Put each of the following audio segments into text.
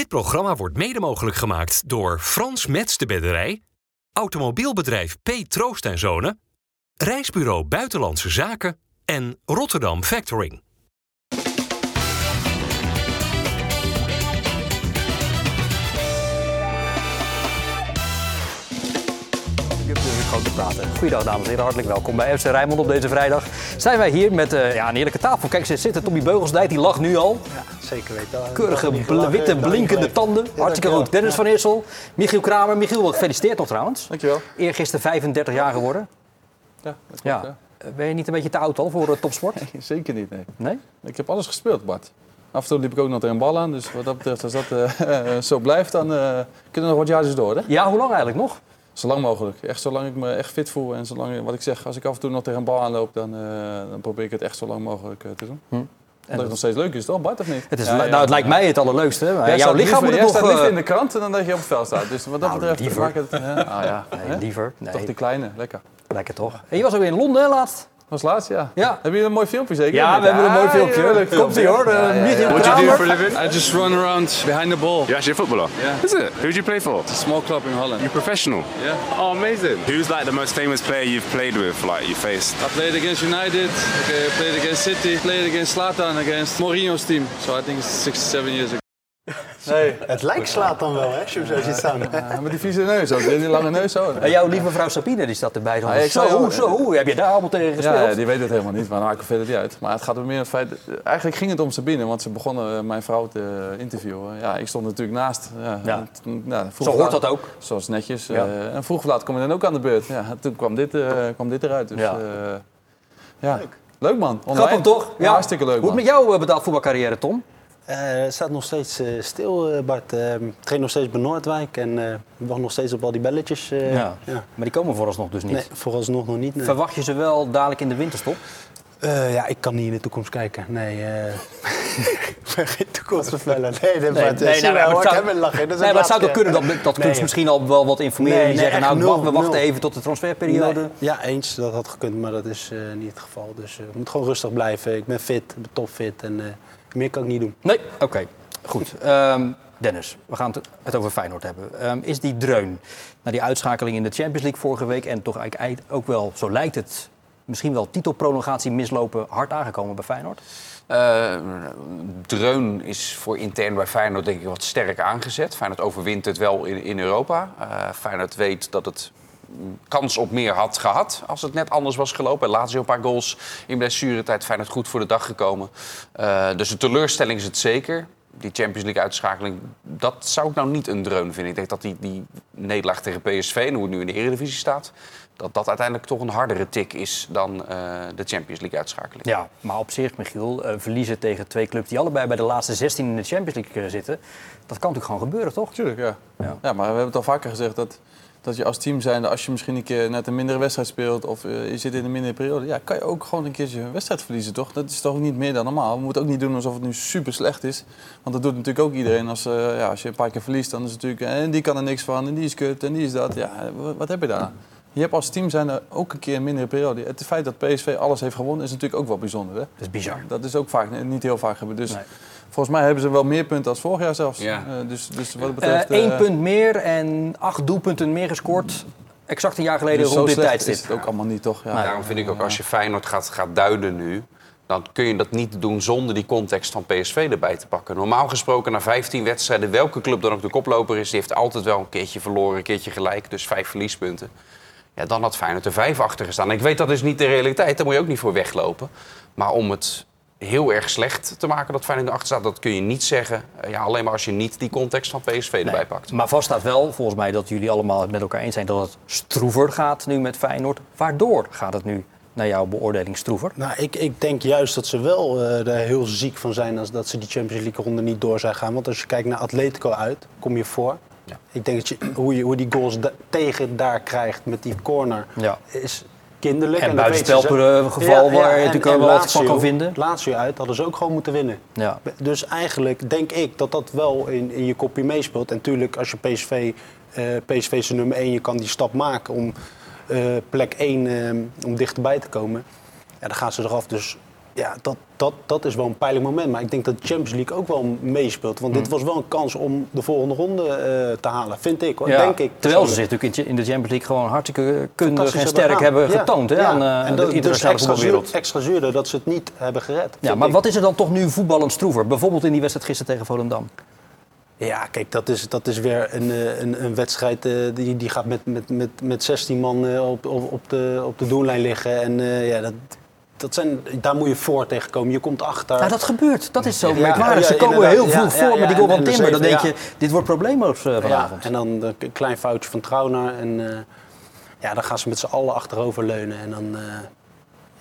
Dit programma wordt mede mogelijk gemaakt door Frans Mets de Bedderij, Automobielbedrijf P. Troost en Zonen, Reisbureau Buitenlandse Zaken en Rotterdam Factoring. Gewoon te praten. Goeiedag dames en heren, hartelijk welkom bij FC Rijnmond op deze vrijdag. Zijn wij hier met eh, ja, een heerlijke tafel. Kijk, ze zitten Tommy Beugelsdijk, die lacht nu al. Zeker weten. Keurige, witte, blinkende tanden. Hartstikke goed. Dennis van Eersel, Michiel Kramer. Michiel, gefeliciteerd nog trouwens. Dankjewel. Eergisteren 35 jaar geworden. Ja, dat klopt, Ja. Ben je niet een beetje te oud al voor eh, topsport? ja. Zeker niet, nee. Nee? Ik heb alles gespeeld, Bart. Af en toe liep ik ook nog tegen een bal aan. Dus wat dat betreft, als dat eh, zo blijft, dan kunnen we nog wat jaartjes door. Hè? Ja, hoe lang eigenlijk nog? Zo lang mogelijk. Echt zolang ik me echt fit voel. En zolang, wat ik zeg, als ik af en toe nog tegen een bal aanloop, dan, eh, dan probeer ik het echt zo lang mogelijk eh, te doen. Hm. En dat het nog steeds leuk is, toch Bart, of niet? Het, is, Ja, ja, nou, het lijkt ja. mij het allerleukste. Maar Jij jouw staat lichaam moet liever, jij nog... staat liever eh, in de krant dan dat je op het veld staat. Dus wat dat Nou, betreft liever. het... ah ja, Nee, liever. Toch Nee, die kleine, lekker. lekker toch. En je was ook weer in Londen laatst. Was laatst, ja. Ja. Hebben jullie een mooi filmpje zeker? Ja, we hebben een mooi filmpje. heerlijk Komt ie hoor. Ja, ja, Michiel ja. What do you do for a living? I just run around behind the ball. You're actually a footballer? Yeah. Is it? Who do you play for? It's a small club in Holland. You're professional? Yeah. Oh, amazing. Who's like the most famous player you've played with, like you faced? I played against United, okay, I played against City, played against Slatan, against Mourinho's team. So I think it's six, seven years ago. Nee. Het lijkt slaat dan wel, hè, als je zo ziet staan. Ja, met die vieze neus ook, die lange neus zo. En jouw lieve vrouw Sabine die staat erbij. Ah, ik zo, zou jou- zo, hoe heb je daar allemaal tegen gespeeld? Ja, die weet het helemaal niet, maar dan maakt het verder niet uit. Maar het gaat er meer om het feit... Eigenlijk ging het om Sabine, want ze begonnen eh, mijn vrouw te interviewen. Ja, ik stond natuurlijk naast. Ja, Ja. En toen- nou, vroeg Zo hoort laat- dat ook. Zoals netjes. Ja. eh, en vroeg of laat kom je dan ook aan de beurt. Ja, toen kwam dit, eh, kwam dit eruit. Dus, Ja. ja. ja. Leuk. man. Online. Grappig toch? Ja, hartstikke leuk Hoe het man. met jouw eh, betaald voetbalcarrière, Tom? Eh, Het staat nog steeds eh, stil, eh, Bart. Ik train nog steeds bij Noordwijk en eh, ik wacht nog steeds op al die belletjes. eh, Ja. ja. Maar die komen vooralsnog dus niet. Nee, vooralsnog nog niet. nee. Verwacht je ze wel dadelijk in de winterstop? Eh, ja, ik kan niet in de toekomst kijken. Nee, eh ik ben geen toekomstverveller. Nee, dat Nee, nee, nee, nou, maar ik zou- heb een lachen. Dat is Nee, maar het zou toch kunnen dat, dat Nee, misschien al wel wat informeren. Nee, die nee, zeggen, nou, nul, we wachten nul. even tot de transferperiode. Nee, ja, eens. Dat had gekund, maar dat is eh, niet het geval. Dus eh, ik moet gewoon rustig blijven. Ik ben fit, ik ben topfit en eh, meer kan ik niet doen. Nee, oké. Goed. Ehm, Dennis, we gaan het- over Feyenoord hebben. Ehm, is die dreun na die uitschakeling in de Champions League vorige week... en toch eigenlijk ook wel, zo lijkt het, misschien wel titelprolongatie mislopen... hard aangekomen bij Feyenoord? Eh, dreun is voor intern bij Feyenoord denk ik wat sterk aangezet. Feyenoord overwint het wel in, in Europa. Eh Feyenoord weet dat het kans op meer had gehad als het net anders was gelopen. Laatst een paar goals in blessuretijd. Feyenoord goed voor de dag gekomen. Eh, dus een teleurstelling is het zeker. Die Champions League uitschakeling, dat zou ik nou niet een dreun vinden. Ik denk dat die, die nederlaag tegen PSV, en hoe het nu in de Eredivisie staat... dat dat uiteindelijk toch een hardere tik is dan eh, de Champions League uitschakeling. Ja, maar op zich, Michiel, eh, verliezen tegen twee clubs... die allebei bij de laatste 16 in de Champions League zitten... dat kan natuurlijk gewoon gebeuren, toch? Tuurlijk, ja. Ja. ja. maar we hebben het al vaker gezegd dat, dat je als team zijnde, als je misschien een keer net een mindere wedstrijd speelt of eh, je zit in een mindere periode, ja, kan je ook gewoon een keertje een wedstrijd verliezen, toch? Dat is toch niet meer dan normaal. We moeten ook niet doen alsof het nu super slecht is. Want dat doet natuurlijk ook iedereen. Als, eh, ja, als je een paar keer verliest, dan is het natuurlijk, en die kan er niks van, en die is kut, en die is dat. Ja, wat, heb je daar? Je hebt als team zijnde ook een keer een mindere periode. Het feit dat PSV alles heeft gewonnen is natuurlijk ook wel bijzonder. Hè? Dat is bizar. Dat is ook vaak, niet heel vaak gebeurd. Dus Nee. Volgens mij hebben ze wel meer punten als vorig jaar zelfs. Ja. Eh, dus, dus wat Eh betreft... Eén eh, punt meer en acht doelpunten meer gescoord... exact een jaar geleden dus rond zo dit tijdstip. is het ook allemaal niet, toch? Ja. Nee. Daarom vind ik ook als je Feyenoord gaat, gaat duiden nu... dan kun je dat niet doen zonder die context van PSV erbij te pakken. Normaal gesproken na 15 wedstrijden, welke club dan ook de koploper is... die heeft altijd wel een keertje verloren, een keertje gelijk. Dus vijf verliespunten. Ja, dan had Feyenoord er vijf achter gestaan. Ik weet dat is niet de realiteit, daar moet je ook niet voor weglopen. Maar om het heel erg slecht te maken dat Feyenoord erachter staat... dat kun je niet zeggen, eh, ja, alleen maar als je niet die context van PSV erbij pakt. Maar vast staat wel, volgens mij, dat jullie allemaal het met elkaar eens zijn dat het stroever gaat nu met Feyenoord. Waardoor gaat het nu, naar jouw beoordeling, stroever? Nou, ik, ik denk juist dat ze wel eh, er heel ziek van zijn als dat ze die Champions League ronde niet door zijn gaan. Want als je kijkt naar Atletico uit, kom je voor. Ja. Ik denk dat je, hoe, je, hoe die goals da- tegen daar krijgt met die corner Ja. is kinderlijk. En zelf. geval waar je natuurlijk en wel wat van kan vinden. Lazio uit hadden ze ook gewoon moeten winnen. Ja. Dus eigenlijk denk ik dat dat wel in, in je kopje meespeelt. En natuurlijk, als je PSV, eh PSV is nummer 1, je kan die stap maken om eh, plek 1 eh, om dichterbij te komen. Ja, dan gaan ze eraf. Dus ja, dat, dat, dat is wel een pijnlijk moment. Maar ik denk dat de Champions League ook wel meespeelt. Want dit Hmm. was wel een kans om de volgende ronde eh, te halen, vind ik. Hoor. Ja, denk ik. terwijl ze zich natuurlijk in de Champions League gewoon hartstikke kundig en sterk hebben Ja. getoond hè, aan eh, en dat de is internationale extra, zuur, extra zuurder dat ze het niet hebben gered. Ja, maar ik. wat is er dan toch nu voetballend stroever? Bijvoorbeeld in die wedstrijd gisteren tegen Volendam. Ja, kijk, dat is, dat is weer een, eh, een, een wedstrijd die, die gaat met, met, met, met 16 man op, op, op, de, op de doellijn liggen. En ja, dat, dat zijn, daar moet je voor tegenkomen. Je komt achter. Dat gebeurt. Dat is zo merkwaardig. Ze komen heel veel voor met die goal van Timber. Dan denk je, dit wordt probleemloos eh, vanavond. en dan een klein foutje van Trauner. En eh, ja, dan gaan ze met z'n allen achterover leunen. En dan eh,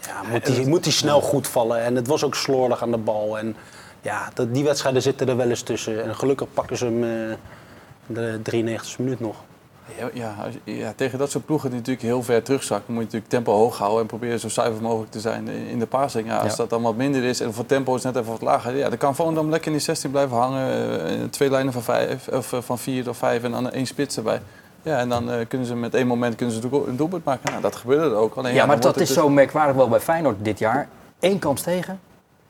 ja, moet hij moet die snel goed vallen. En het was ook slordig aan de bal. En ja, dat, die wedstrijden zitten er wel eens tussen. En gelukkig pakken ze hem eh, de 93e minuut nog. Ja, ja, tegen dat soort ploegen die natuurlijk heel ver terugzakken, moet je natuurlijk tempo hoog houden en proberen zo zuiver mogelijk te zijn in- de passing. Ja, als Ja. dat dan wat minder is en voor tempo is net even wat lager, ja, dan kan Volendam lekker in die 16 blijven hangen. eh, twee lijnen van, vijf, of eh, van vier of vijf en dan één spits erbij. Ja, en dan eh, kunnen ze met één moment kunnen ze een doelpunt maken. Nou, dat gebeurde er ook. Alleen, Ja, maar dat is het zo merkwaardig wel bij Feyenoord dit jaar. Eén kans tegen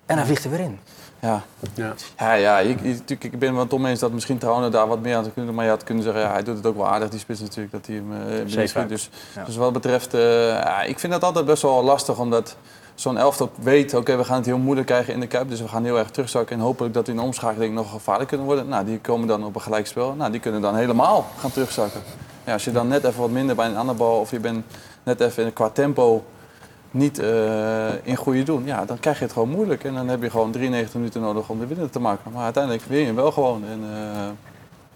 en hij vliegt er weer in. Ja, Ja. Ja, ja je- natuurlijk, ik ben het wel met oneens dat misschien Trauner daar wat meer aan zou kunnen doen. Maar je had kunnen zeggen, ja, hij doet het ook wel aardig, die spits natuurlijk, dat hij hem uh, Zeker. Dus, Ja. dus wat dat betreft, eh, ja, ik vind dat altijd best wel lastig, omdat zo'n elftal weet, oké, we gaan het heel moeilijk krijgen in de Kuip. Dus we gaan heel erg terugzakken en hopelijk dat we in de omschakeling nog gevaarlijk kunnen worden. Nou, die komen dan op een gelijkspel. Nou, die kunnen dan helemaal gaan terugzakken. Ja, als je dan net even wat minder bij een andere bal of je bent net even qua tempo niet eh, in goede doen, ja, dan krijg je het gewoon moeilijk. En dan heb je gewoon 93 minuten nodig om de winnaar te maken. Maar uiteindelijk win je hem wel gewoon. En eh,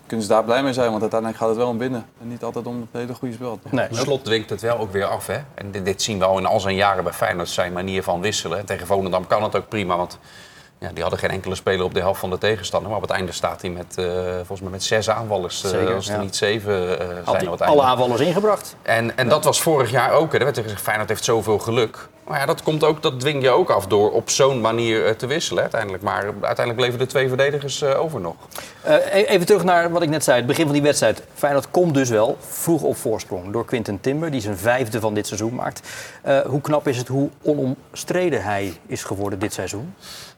kunnen ze daar blij mee zijn, want uiteindelijk gaat het wel om winnen. En niet altijd om het hele goede spel. Nee. Slot dwingt het wel ook weer af. Hè? En dit, dit zien we al in al zijn jaren bij Feyenoord, zijn manier van wisselen. En tegen Volendam kan het ook prima, want ja, die hadden geen enkele speler op de helft van de tegenstander. Maar op het einde staat hij met, eh, volgens mij met zes aanvallers. eh, Zeker, als er ja. niet zeven Had zijn hij het alle aanvallers ingebracht. En, en dat was vorig jaar ook. Hè. Er werd gezegd, Feyenoord heeft zoveel geluk. Maar ja, dat, komt ook, dat dwing je ook af door op zo'n manier te wisselen uiteindelijk. Maar uiteindelijk bleven de twee verdedigers over nog. E- even terug naar wat ik net zei, het begin van die wedstrijd. Feyenoord komt dus wel vroeg op voorsprong door Quinten Timber, die zijn vijfde van dit seizoen maakt. Hoe knap is het hoe onomstreden hij is geworden dit seizoen?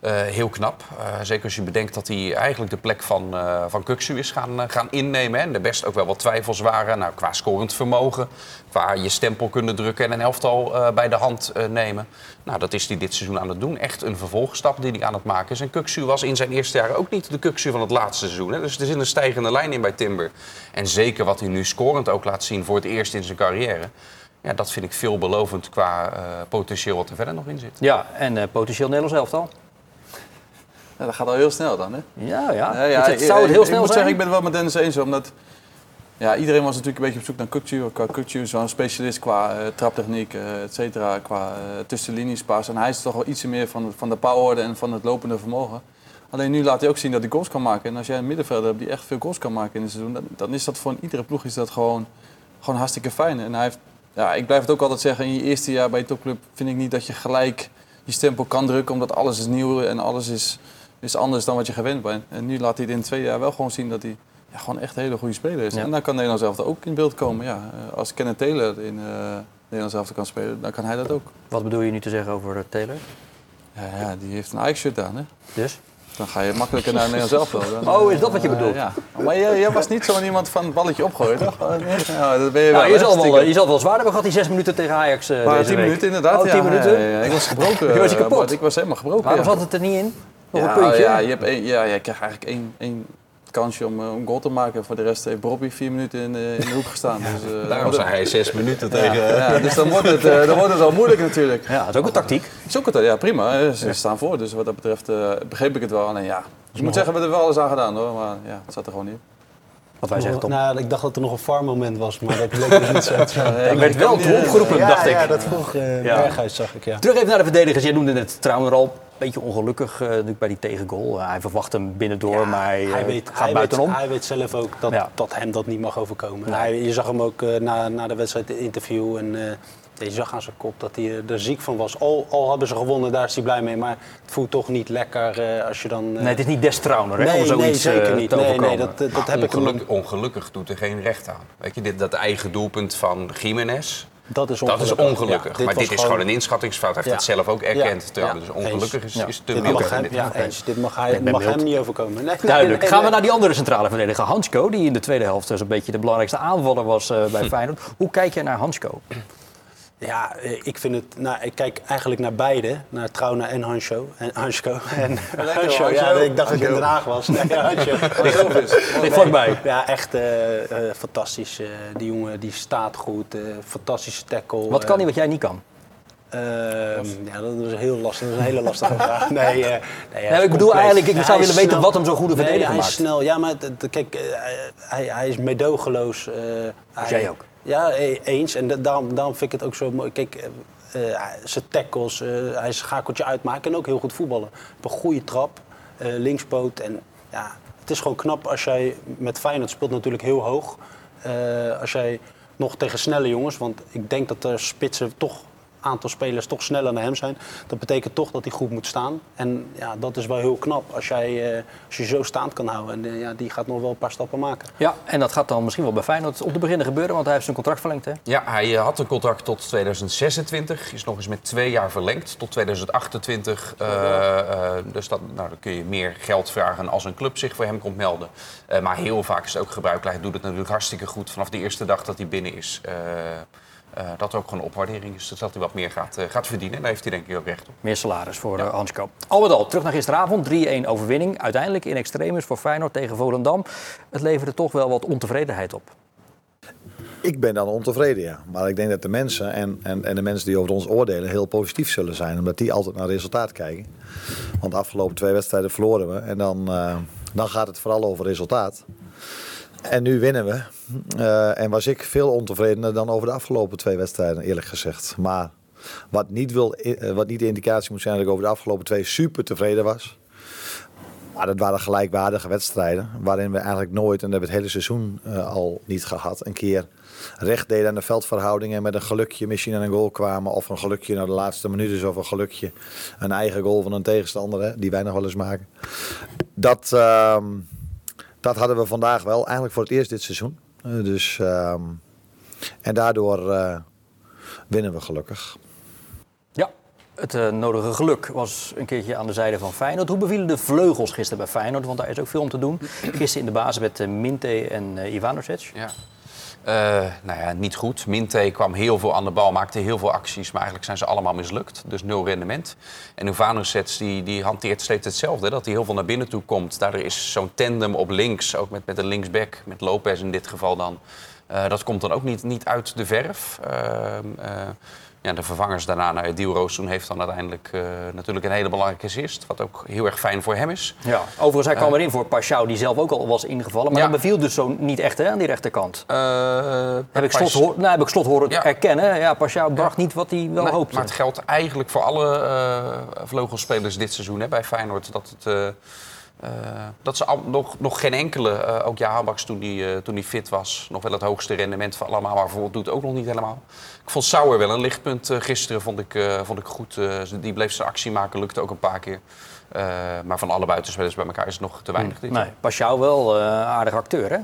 Eh, heel knap. Eh, zeker als je bedenkt dat hij eigenlijk de plek van, eh van Kuksu is gaan, gaan innemen. Hè. En er best ook wel wat twijfels waren. Nou, qua scorend vermogen, qua je stempel kunnen drukken en een elftal bij de hand nemen. Nou, dat is hij dit seizoen aan het doen. Echt een vervolgstap die hij aan het maken is. En Kuksu was in zijn eerste jaar ook niet de Kuksu van het laatste seizoen. Hè. Dus er zit een stijgende lijn in bij Timber. En zeker wat hij nu scorend ook laat zien voor het eerst in zijn carrière. Ja, dat vind ik veelbelovend qua potentieel wat er verder nog in zit. Ja, en potentieel Nederlands elftal. Ja, dat gaat al heel snel dan, hè? Ja, ja. Ja, ja, het, zou het heel ik, snel ik moet zeggen, ik ben het wel met Dennis eens. Omdat ja, iedereen was natuurlijk een beetje op zoek naar Kukcu. Qua wel een specialist qua eh, traptechniek, eh et cetera. Qua eh tussenlinies pas. En hij is toch wel iets meer van, van de power en van het lopende vermogen. Alleen nu laat hij ook zien dat hij goals kan maken. En als jij een middenvelder hebt die echt veel goals kan maken in het seizoen... dan, dan is dat voor een iedere ploeg is dat gewoon, gewoon hartstikke fijn. En hij heeft, ja, ik blijf het ook altijd zeggen, in je eerste jaar bij je topclub... vind ik niet dat je gelijk je stempel kan drukken... omdat alles is nieuw en alles is, is anders dan wat je gewend bent. En nu laat hij het in twee jaar wel gewoon zien dat hij ja, gewoon echt een hele goede speler is. Ja. En dan kan Nederland zelf ook in beeld komen. Ja, eh, als Kenneth Taylor in eh Nederland zelf kan spelen, dan kan hij dat ook. Wat bedoel je nu te zeggen over eh, Taylor? Ja, ja die heeft een Ajax-shirt aan, hè? Dus? Dan ga je makkelijker naar Nederland zelf wel. Oh, is dat wat je bedoelt? ja. Maar jij, jij was niet zo iemand van het balletje opgooien, toch? Ja, dat ben je wel. Nou, je, hè, zal wel, je zal wel zwaar hebben gehad die zes minuten tegen Ajax eh Maar deze tien week. minuten inderdaad. Oh, tien ja. minuten? Ja, ja, ik was gebroken. Je was je kapot? Ik was helemaal gebroken. Waarom ja. zat het er niet in? Nog ja, een puntje? Ja, je, hebt ja, je krijgt eigenlijk één, één kansje om, eh, om goal te maken. Voor de rest heeft Bobby vier minuten in, de- in de hoek gestaan. Dus, eh, Daarom zei hij zes minuten tegen... ja, dus dan wordt, het, eh, dan wordt het al moeilijk natuurlijk. Ja, dat is ook een tactiek. Is ook het, ja, prima. Ze staan voor. Dus wat dat betreft eh, begreep ik het wel. Alleen ja, ik moet zeggen, we hebben er wel alles aan gedaan hoor. Maar ja, het zat er gewoon niet. in. Wat wij zeggen, Tom. Nou, ik dacht dat er nog een farmoment was, maar dat bleek dus niet zo ik werd wel te opgeroepen, ja, dacht ik. Ja, dat vroeg eh Ja. Berghuis, zag ik, ja. Terug even naar de verdedigers. Jij noemde het trouwens al beetje ongelukkig eh, natuurlijk bij die tegengoal. Eh, hij verwacht hem binnendoor, maar hij, hij, eh, weet, gaat hij, weet, buitenom. hij weet zelf ook dat, Ja. dat hem dat niet mag overkomen. Hij, je zag hem ook eh, na, na de wedstrijd interview en eh, je zag aan zijn kop dat hij er ziek van was. Al, al hebben ze gewonnen, daar is hij blij mee, maar het voelt toch niet lekker eh, als je dan... eh, Nee, het is niet des Trauner hè, nee, om zoiets nee, zeker niet. te Nee, overkomen. nee, dat, dat, heb ik hem ongeluk- ongelukkig doet er geen recht aan. Weet je, dit, dat eigen doelpunt van Jiménez. Dat is Dat ongelukkig. is ongelukkig. Ja, maar dit is gewoon een inschattingsfout. Hij heeft Ja. het zelf ook erkend. Ja. Terwijl Ja. Dus ongelukkig is, Ja. is te Dit mild. hem, ja, eens. Dit mag, hij, mag hem niet overkomen. Nee, Duidelijk. nee, Gaan we naar die andere centrale verdediger, Hansko, die in de tweede helft zo'n beetje de belangrijkste aanvaller was eh, bij Feyenoord. Hoe kijk jij naar Hansko? Ja, eh, ik vind het. Nou, ik kijk eigenlijk naar beide, naar Trauna en Hanscho. En Hansko. En Hanscho, ja, Hansjo. ik dacht dat ik in Den Haag was. Nee. Ligt vlakbij. Ja, echt eh, eh, fantastisch. eh, die jongen die staat goed, eh, fantastische tackle. Wat kan hij wat jij niet kan? Eh, ehm, ja, dat is heel lastig. Dat is een hele lastige vraag. Nee, eh, nee, Nee, ik bedoel compleet. eigenlijk, ik zou willen weten wat hem zo'n goede Nee, verdediger hij is snel. Ja, maar kijk, eh, hij, hij is medogeloos. eh, hij- jij ook. Ja, e- eens. En da- daarom, daarom vind ik het ook zo mooi. Kijk, eh, zijn tackles, eh, hij schakelt je uitmaken en ook heel goed voetballen. Op een goede trap, eh, linkspoot. En ja, het is gewoon knap als jij met Feyenoord speelt natuurlijk heel hoog. Als jij nog tegen snelle jongens, want ik denk dat de spitsen toch aantal spelers toch sneller naar hem zijn. Dat betekent toch dat hij goed moet staan. En ja, dat is wel heel knap als, jij, eh, als je zo staand kan houden. En eh, ja, die gaat nog wel een paar stappen maken. Ja, en dat gaat dan misschien wel bij Feyenoord om te beginnen gebeuren, want hij heeft zijn contract verlengd. Hè? Ja, hij eh, had een contract tot 2026. Is nog eens met twee jaar verlengd tot 2028. Eh, eh, dus dat, nou, dan kun je meer geld vragen als een club zich voor hem komt melden. Eh, maar heel vaak is het ook gebruikelijk. Hij doet het natuurlijk hartstikke goed vanaf de eerste dag dat hij binnen is. Eh, dat er ook gewoon een opwaardering is. Dus dat hij wat meer gaat, eh, gaat verdienen. En daar heeft hij denk ik ook recht op. Meer salaris voor eh, Hansko. Al met al, terug naar gisteravond. 3-1 overwinning. Uiteindelijk in extremis voor Feyenoord tegen Volendam. Het leverde toch wel wat ontevredenheid op. Ik ben dan ontevreden, ja. Maar ik denk dat de mensen en, en, en de mensen die over ons oordelen heel positief zullen zijn. Omdat die altijd naar resultaat kijken. Want de afgelopen twee wedstrijden verloren we. En dan, eh, dan gaat het vooral over resultaat. En nu winnen we. Eh, en was ik veel ontevredener dan over de afgelopen twee wedstrijden, eerlijk gezegd. Maar wat niet, wil, eh, wat niet de indicatie moet zijn dat ik over de afgelopen twee super tevreden was. Maar dat waren gelijkwaardige wedstrijden. Waarin we eigenlijk nooit, en dat hebben we het hele seizoen eh, al niet gehad, een keer recht deden aan de veldverhoudingen. En met een gelukje misschien aan een goal kwamen. Of een gelukje naar de laatste minuten. Of een gelukje een eigen goal van een tegenstander, die wij nog wel eens maken. Dat, ehm, dat hadden we vandaag wel, eigenlijk voor het eerst dit seizoen. Eh, dus, ehm, en daardoor eh, winnen we gelukkig. Ja, het eh, nodige geluk was een keertje aan de zijde van Feyenoord. Hoe bevielen de vleugels gisteren bij Feyenoord? Want daar is ook veel om te doen. Gisteren in de basis met eh, Minte en eh Ivanovic. Ja. Eh, nou ja, niet goed. Minte kwam heel veel aan de bal, maakte heel veel acties, maar eigenlijk zijn ze allemaal mislukt. Dus nul rendement. En Uvanovic die, die hanteert steeds hetzelfde, dat hij heel veel naar binnen toe komt. Daardoor is zo'n tandem op links, ook met, met een linksback, met Lopez in dit geval dan. eh, dat komt dan ook niet, niet uit de verf. Ehm, eh, ja, de vervangers daarna, nou, Diel Roos toen heeft dan uiteindelijk eh, natuurlijk een hele belangrijke assist. Wat ook heel erg fijn voor hem is. Ja. Overigens, hij kwam erin voor Pashao, die zelf ook al was ingevallen. Maar Ja. dat beviel dus zo niet echt hè, aan die rechterkant. Eh, Heb ik, slot, hoor, nou, heb ik slot horen Ja. erkennen. Ja, Pashao bracht niet wat hij wel Nee, hoopte. Maar het geldt eigenlijk voor alle vleugelspelers dit seizoen hè, bij Feyenoord. Dat, het, eh, dat ze al, nog, nog geen enkele, eh, ook Ja Habaks toen die, eh, toen die fit was, nog wel het hoogste rendement van allemaal. Maar bijvoorbeeld doet ook nog niet helemaal. Ik vond Sauer wel een lichtpunt eh, gisteren, vond ik, eh, vond ik goed. Eh, die bleef zijn actie maken, lukte ook een paar keer. Eh, maar van alle buitenspelers bij elkaar is het nog te weinig. dit Nee, Pashao wel eh aardig acteur, hè?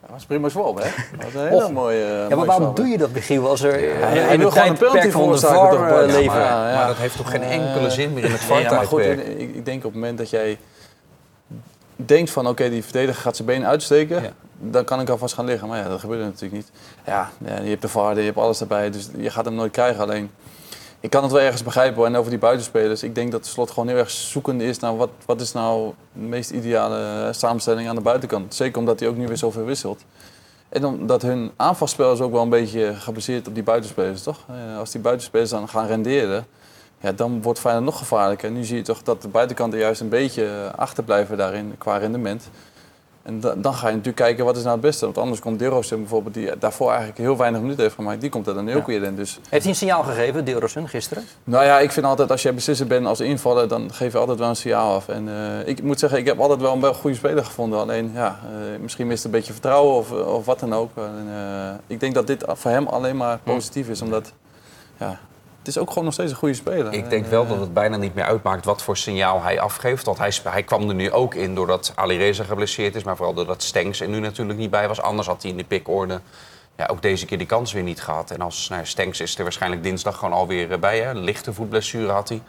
Dat was prima zwom, hè? Dat was een hele mooie. Ja, maar waarom doe je dat, Michiel? Als er hij in wil een gewoon een penalty tijdperk van de VAR Ja, leven... maar- Maar dat heeft toch geen enkele zin meer in het Nee, ja, maar goed, VAR-tijdperk? ik, ik denk op het moment dat jij denkt van oké, die verdediger gaat zijn been uitsteken, Ja. dan kan ik alvast gaan liggen. Maar ja, dat gebeurt natuurlijk niet. Ja, je hebt de VAR, je hebt alles erbij, dus je gaat hem nooit krijgen. Alleen, ik kan het wel ergens begrijpen. hoor. En over die buitenspelers, ik denk dat de slot gewoon heel erg zoekende is naar wat, wat is nou de meest ideale eh, samenstelling aan de buitenkant. Zeker omdat hij ook nu weer zoveel wisselt. En omdat hun aanvalspel is ook wel een beetje gebaseerd op die buitenspelers, toch? Eh, Als die buitenspelers dan gaan renderen, ja, dan wordt Feyenoord nog gevaarlijker. En nu zie je toch dat de buitenkanten juist een beetje eh, achterblijven daarin qua rendement. En da- dan ga je natuurlijk kijken wat is nou het beste. Want anders komt Derosen bijvoorbeeld, die daarvoor eigenlijk heel weinig minuten heeft gemaakt, die komt er dan ook weer in. Dus Heeft hij een signaal gegeven, Deelrosun, gisteren? nou ja, ik vind altijd als jij beslisser bent als invaller, dan geef je altijd wel een signaal af. En eh, ik moet zeggen, ik heb altijd wel een wel goede speler gevonden. Alleen ja, eh, misschien mist een beetje vertrouwen of, of wat dan ook. En, ik denk dat dit voor hem alleen maar positief is, omdat ja, het is ook gewoon nog steeds een goede speler. Ik denk wel dat het bijna niet meer uitmaakt wat voor signaal hij afgeeft. Want hij, hij kwam er nu ook in doordat Ali Reza geblesseerd is. Maar vooral doordat Stengs er nu natuurlijk niet bij was. Anders had hij in de pikorde ja, ook deze keer die kans weer niet gehad. En als nou, Stenks is er waarschijnlijk dinsdag gewoon alweer eh, bij. Hè. Een lichte voetblessure had hij.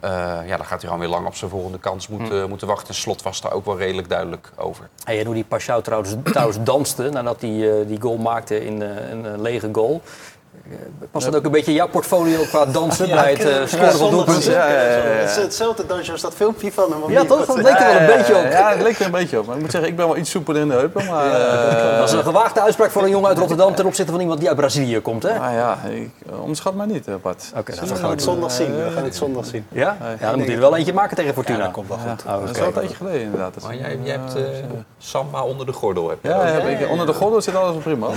Eh, ja, dan gaat hij gewoon weer lang op zijn volgende kans moeten, moeten wachten. En Slot was daar ook wel redelijk duidelijk over. Hey, en hoe die Pashao trouwens, trouwens danste nadat hij eh, die goal maakte in een lege goal. Eh, Past dat ook een beetje jouw portfolio qua dansen bij het eh, scoren van doelpunten? Ja, ja, ja, Het is hetzelfde dansje als dat filmpje van hem. Ja, toch? Dat leek er wel een beetje op. Ja, het leek er een beetje op. Maar ik moet zeggen, ik ben wel iets soepeler in de heupen. Maar, eh, Dat is een gewaagde uitspraak voor een jongen uit Rotterdam ten opzichte van iemand die uit Brazilië komt, hè? maar ja, ik, eh, onderschat mij niet, eh, Bart. Oké, nou, We gaan het zondag zien. We gaan het zondag zien. Ja? Ja, dan moet hij er wel eentje maken tegen Fortuna. Ja, dat komt wel goed. Oh, Dat is wel een tijdje geleden inderdaad. Maar jij, jij hebt eh, Samba onder de gordel. Heb je Ja, ja, onder de gordel zit alles prima.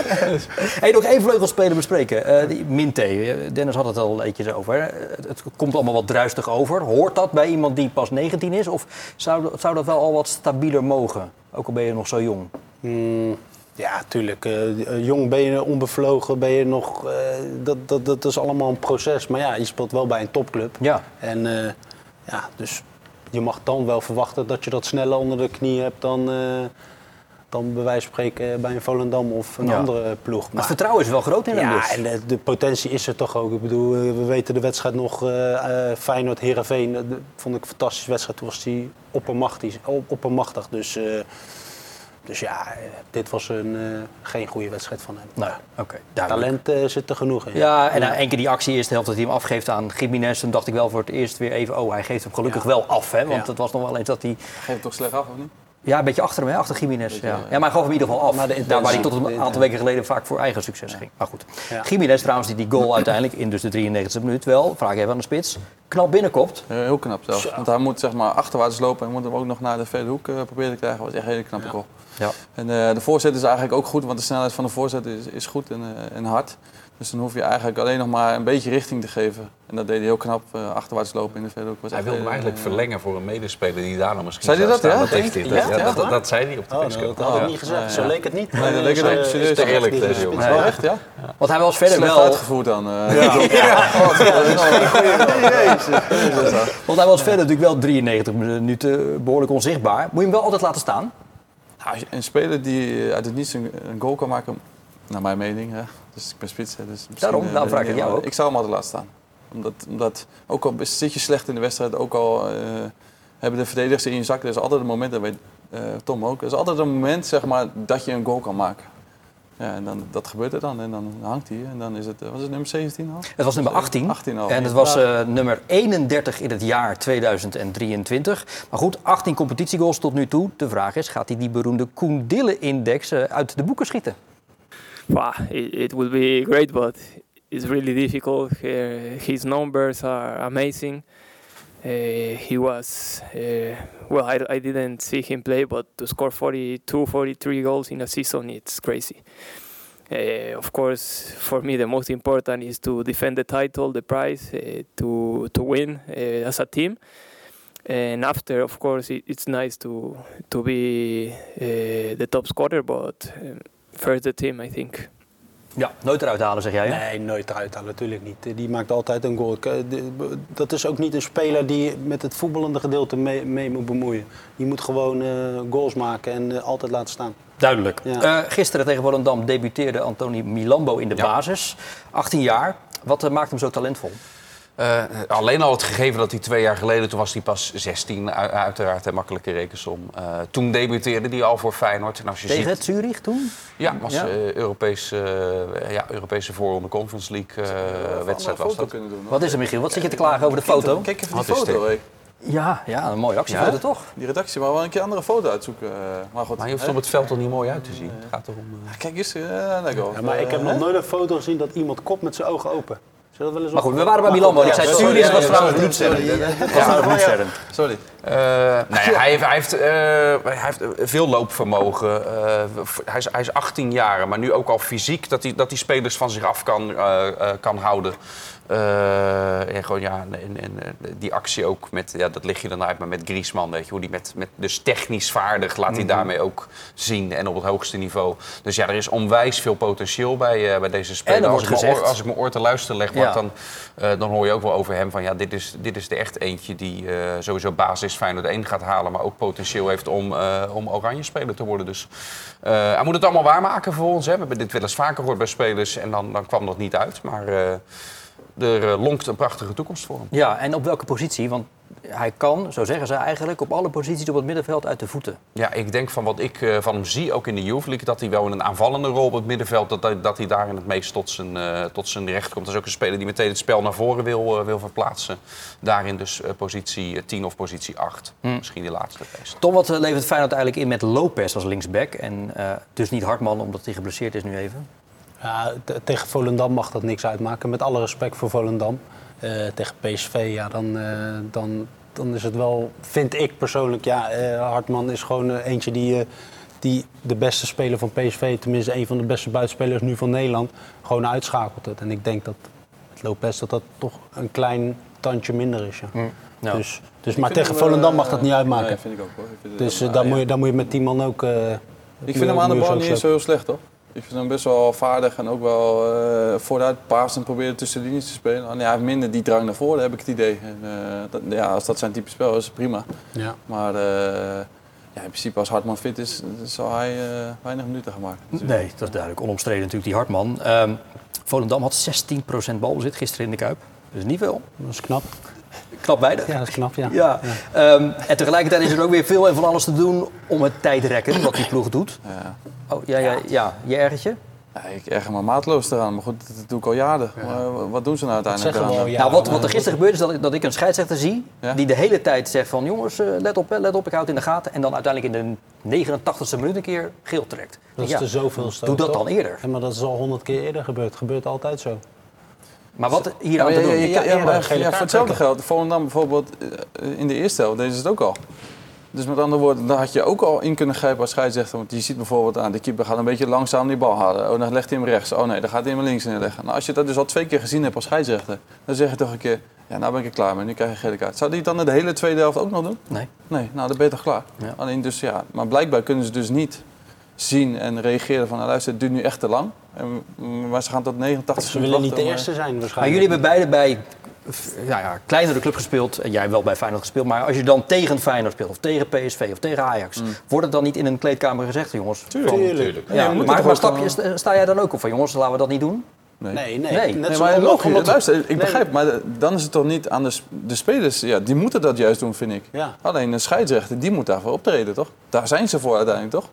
Hey, nog één vleugelspeler bespreken. Eh, die Minte, Eh, Dennis had het al een beetje over. hè. Het, het komt allemaal wat druistig over. Hoort dat bij iemand die pas 19 is? Of zou, dat- zou dat wel al wat stabieler mogen? Ook al ben je nog zo jong. Mm, ja, tuurlijk. eh, eh, jong ben je onbevlogen, ben je nog... eh, dat, dat, dat is allemaal een proces. Maar ja, je speelt wel bij een topclub. Ja. En eh, ja, dus je mag dan wel verwachten dat je dat sneller onder de knie hebt dan, eh, dan bij wijze van spreken bij een Volendam of een Ja. andere ploeg. Maar het vertrouwen is wel groot in hem ja, dus. en de, de potentie is er toch ook. Ik bedoel, eh, we weten de wedstrijd nog, eh eh Feyenoord-Herenveen. Dat vond ik een fantastische wedstrijd. Toen was hij oppermachtig. op- oppermachtig. Dus, eh, dus ja, dit was een, eh, geen goede wedstrijd van hem. Nou, oké. Talent zit er genoeg in. Ja, en na één keer die actie eerste helft dat hij hem afgeeft aan Jiménez. Toen dacht ik wel voor het eerst weer even, oh, hij geeft hem gelukkig Ja. wel af. Hè? Want Ja. het was nog wel eens dat hij... Geef het toch slecht af, of niet? Ja, een beetje achter hem, hè? achter Jiménez. Ja. ja. ja, maar hij gaf hem in ieder geval af. Maar de Daar waar hij tot een aantal weken geleden vaak voor eigen succes ging. Maar goed. Ja. Jiménez trouwens, die die goal uiteindelijk in dus de 93e minuut wel, vraag even aan de spits, knap binnenkopt. Eh, heel knap zelfs. Want hij moet zeg maar achterwaarts lopen en moet hem ook nog naar de verre hoek eh, proberen te krijgen. Dat was echt een hele knappe goal. Ja. En eh, de voorzet is eigenlijk ook goed, want de snelheid van de voorzet is, is goed en, eh, en hard. Dus dan hoef je eigenlijk alleen nog maar een beetje richting te geven. En dat deed hij heel knap, eh, achterwaarts lopen in de. Was Hij wilde hem eh, eigenlijk verlengen voor een medespeler die daar nog misschien Zei hij zou dat, staan. ja? Dat heeft hij. Ja? Dat, Ja, dat, dat, waar? dat zei hij op de Oh, dat had ik Ja. niet gezegd. Ja, Zo ja. leek het niet. Nee, dat leek het Eh, ook serieus. is toch Eerlijk, deze jongen. Wel echt, ja? Want hij was verder Slecht wel, uitgevoerd dan. eh. want hij was verder natuurlijk wel 93 minuten behoorlijk onzichtbaar. Moet je hem wel altijd laten staan? Nou, als je- een speler die uit het niets een, een goal kan maken, naar mijn mening, hè. Dus ik ben spits. Hè, dus Daarom, eh, daarom vraag ik jou ook. Ik zou hem altijd laten staan. Omdat, omdat ook al zit je slecht in de wedstrijd, ook al eh, hebben de verdedigers in je zak, er is altijd een moment, dat weet eh, Tom ook, er is altijd een moment zeg maar, dat je een goal kan maken. Ja, en dan, dat gebeurt er dan en dan hangt hij en dan is het, is het nummer 17 al? Het was nummer 18. 18 al. En het was nummer 31 in het jaar 2023. Maar goed, 18 competitiegoals tot nu toe. De vraag is, gaat hij die beroemde Koen Dille-index eh, uit de boeken schieten? It, it will be great, but it's really difficult. Uh, his numbers are amazing. Uh, he was, uh, well, I, I didn't see him play, but to score 42, 43 goals in a season, it's crazy. Uh, of course, for me, the most important is to defend the title, the prize, uh, to to win uh, as a team. And after, of course, it, it's nice to to be uh, the top scorer, but um, the team, I think. Ja, nooit eruit halen, zeg jij. Hè? Nee, nooit eruit halen, natuurlijk niet. Die maakt altijd een goal. Dat is ook niet een speler die met het voetballende gedeelte mee, mee moet bemoeien. Die moet gewoon eh, goals maken en eh, altijd laten staan. Duidelijk. Ja. Eh, gisteren tegen Volendam debuteerde Anthony Milambo in de Ja. basis. 18 jaar. Wat maakt hem zo talentvol? Eh, alleen al het gegeven dat hij twee jaar geleden, toen was hij pas 16, u- uiteraard een makkelijke rekensom. Eh, toen debuteerde hij al voor Feyenoord. En als je Tegen ziet, het Zurich toen? ja, was Ja. eh, Europees, eh, ja, Europese voorronde Conference League eh, wedstrijd was dat. Kunnen doen. Wat is er, Michiel? Wat zit je te klagen over de foto? Kijk even Wat die foto. Ja, ja een mooie actiefoto Ja? toch? Die redactie wou wel een keer een andere foto uitzoeken. Maar goed. Maar je hoeft op het veld toch niet mooi uit te zien. Het gaat erom... Ja, Kijk eens, eh lekker. Ja, maar ik heb nog nooit een foto gezien dat iemand kop met zijn ogen open. We wel eens Maar goed, op- we waren bij Milambo. Ik zei Zurich ja, was ja, trouwens was trouwens bloedsterrend. Sorry. Eh, nou ja, hij heeft, hij heeft, eh, hij heeft veel loopvermogen. Eh, hij, is, hij is 18 jaar, maar nu ook al fysiek dat hij, dat hij spelers van zich af kan, eh, eh, kan houden. Eh, en gewoon, ja, en, en, eh, die actie ook met, ja, dat lig je dan uit, maar met Griezmann, weet je, hoe die met, met, dus technisch vaardig laat hij daarmee ook zien en op het hoogste niveau. Dus ja, er is onwijs veel potentieel bij, eh, bij deze speler. er Als wordt ik, mijn gezegd- oor, als ik mijn oor te luisteren leg, Ja. dan, eh, dan hoor je ook wel over hem van ja, dit is, dit is er echt eentje die eh, sowieso basis Feyenoord 1 gaat halen, maar ook potentieel heeft om, eh, om oranje speler te worden. Dus eh, hij moet het allemaal waarmaken voor ons. Hè. We hebben dit wel eens vaker gehoord bij spelers en dan, dan kwam dat niet uit. Maar eh, er eh, lonkt een prachtige toekomst voor hem. Ja, en op welke positie? Want hij kan, zo zeggen ze eigenlijk, op alle posities op het middenveld uit de voeten. Ja, ik denk van wat ik eh, van hem zie, ook in de Youth League, dat hij wel in een aanvallende rol op het middenveld, dat, hij- dat hij daarin het meest tot zijn, eh, tot zijn recht komt. Dat is ook een speler die meteen het spel naar voren wil, wil verplaatsen. Daarin dus positie eh, 10 of positie 8. Misschien die laatste best. Tom, wat levert Feyenoord eigenlijk in met Lopez als linksback? En dus niet Hartman, omdat hij geblesseerd is nu even. Ja, te- tegen Volendam mag dat niks uitmaken. Met alle respect voor Volendam. Eh, tegen PSV, ja, dan, eh, dan, dan is het wel, vind ik persoonlijk, ja, eh, Hartman is gewoon eentje die, die de beste speler van PSV, tenminste een van de beste buitenspelers nu van Nederland, gewoon uitschakelt het. En ik denk dat Lopez dat dat toch een klein tandje minder is. Ja. Nou, Dus, dus, maar tegen Volendam mag dat niet uitmaken. Nee, vind ik ook hoor. Ik vind het dus daar, moet je, daar moet je met die man ook... Ik vind hem aan de bal niet eens zo heel slecht, hoor. Ik vind hem best wel vaardig en ook wel eh vooruit pasen en proberen tussen de linies te spelen. Alleen hij heeft minder die drang naar voren, heb ik het idee. En, eh, dat, ja, als dat zijn type spel is, prima. Ja. Maar eh, ja, in principe als Hartman fit is, zal hij eh, weinig minuten gaan maken. natuurlijk. Nee, dat is duidelijk. Onomstreden natuurlijk, die Hartman. Ehm Volendam had 16% balbezit gisteren in de Kuip. Dus niet veel. Dat is knap. Knap weinig. Ja, dat is knap, ja. Ja. Ehm, en tegelijkertijd is er ook weer veel en van alles te doen om het tijdrekken, wat die ploeg doet. Ja. Oh, ja, ja, ja. je ergert je? Ja, ik erger me maatloos eraan, maar goed, dat, doe ik al jaren. Maar wat doen ze nou uiteindelijk zeggen we aan? al, ja. nou, wat, wat er gisteren gebeurde is dat ik, dat ik een scheidsrechter zie... Ja? die de hele tijd zegt van... jongens, eh, let op, let op, ik houd het in de gaten. En dan uiteindelijk in de 89ste minuut een keer geel trekt. Dat is Ja, de zoveelste. Doe dat toch? dan eerder. Ja, maar dat is al honderd keer eerder gebeurd. Gebeurt altijd zo. Maar wat hier aan te doen? je- Ja, maar een gele ja, kaart voor hetzelfde geld. Volendam bijvoorbeeld eh, in de eerste helft deden ze het ook al. Dus met andere woorden, daar had je ook al in kunnen grijpen als scheidsrechter. Want je ziet bijvoorbeeld aan, de keeper gaat een beetje langzaam die bal halen. Oh, dan legt hij hem rechts. Oh nee, dan gaat hij hem links neerleggen. Nou, als je dat dus al twee keer gezien hebt als scheidsrechter, dan zeg je toch een keer, ja, nou ben ik er klaar mee, nu krijg je een gele kaart. Zou die dan in de hele tweede helft ook nog doen? Nee. Nee, nou dan ben je toch klaar. Ja. Alleen dus ja, maar blijkbaar kunnen ze dus niet zien en reageren van, nou, luister, het duurt nu echt te lang. En, mm, maar ze gaan tot 89 Ze willen niet de eerste zijn Maar waarschijnlijk. jullie hebben beide bij ja, ja, kleinere club gespeeld. En jij wel bij Feyenoord gespeeld. Maar als je dan tegen Feyenoord speelt, of tegen PSV, of tegen Ajax... wordt het dan niet in een kleedkamer gezegd, jongens? Tuurlijk. Tuurlijk. Ja, Ja, maar maar stap sta- jij dan ook op van, jongens, laten we dat niet doen? Nee. Nee, nee. Nee. Net Nee, zoals maar logisch, omdat- luister, ik Nee, begrijp, maar dan is het toch niet aan de, de spelers, ja, die moeten dat juist doen, vind ik. Ja. Alleen de scheidsrechter, die moet daarvoor optreden, toch? Daar zijn ze voor uiteindelijk, toch?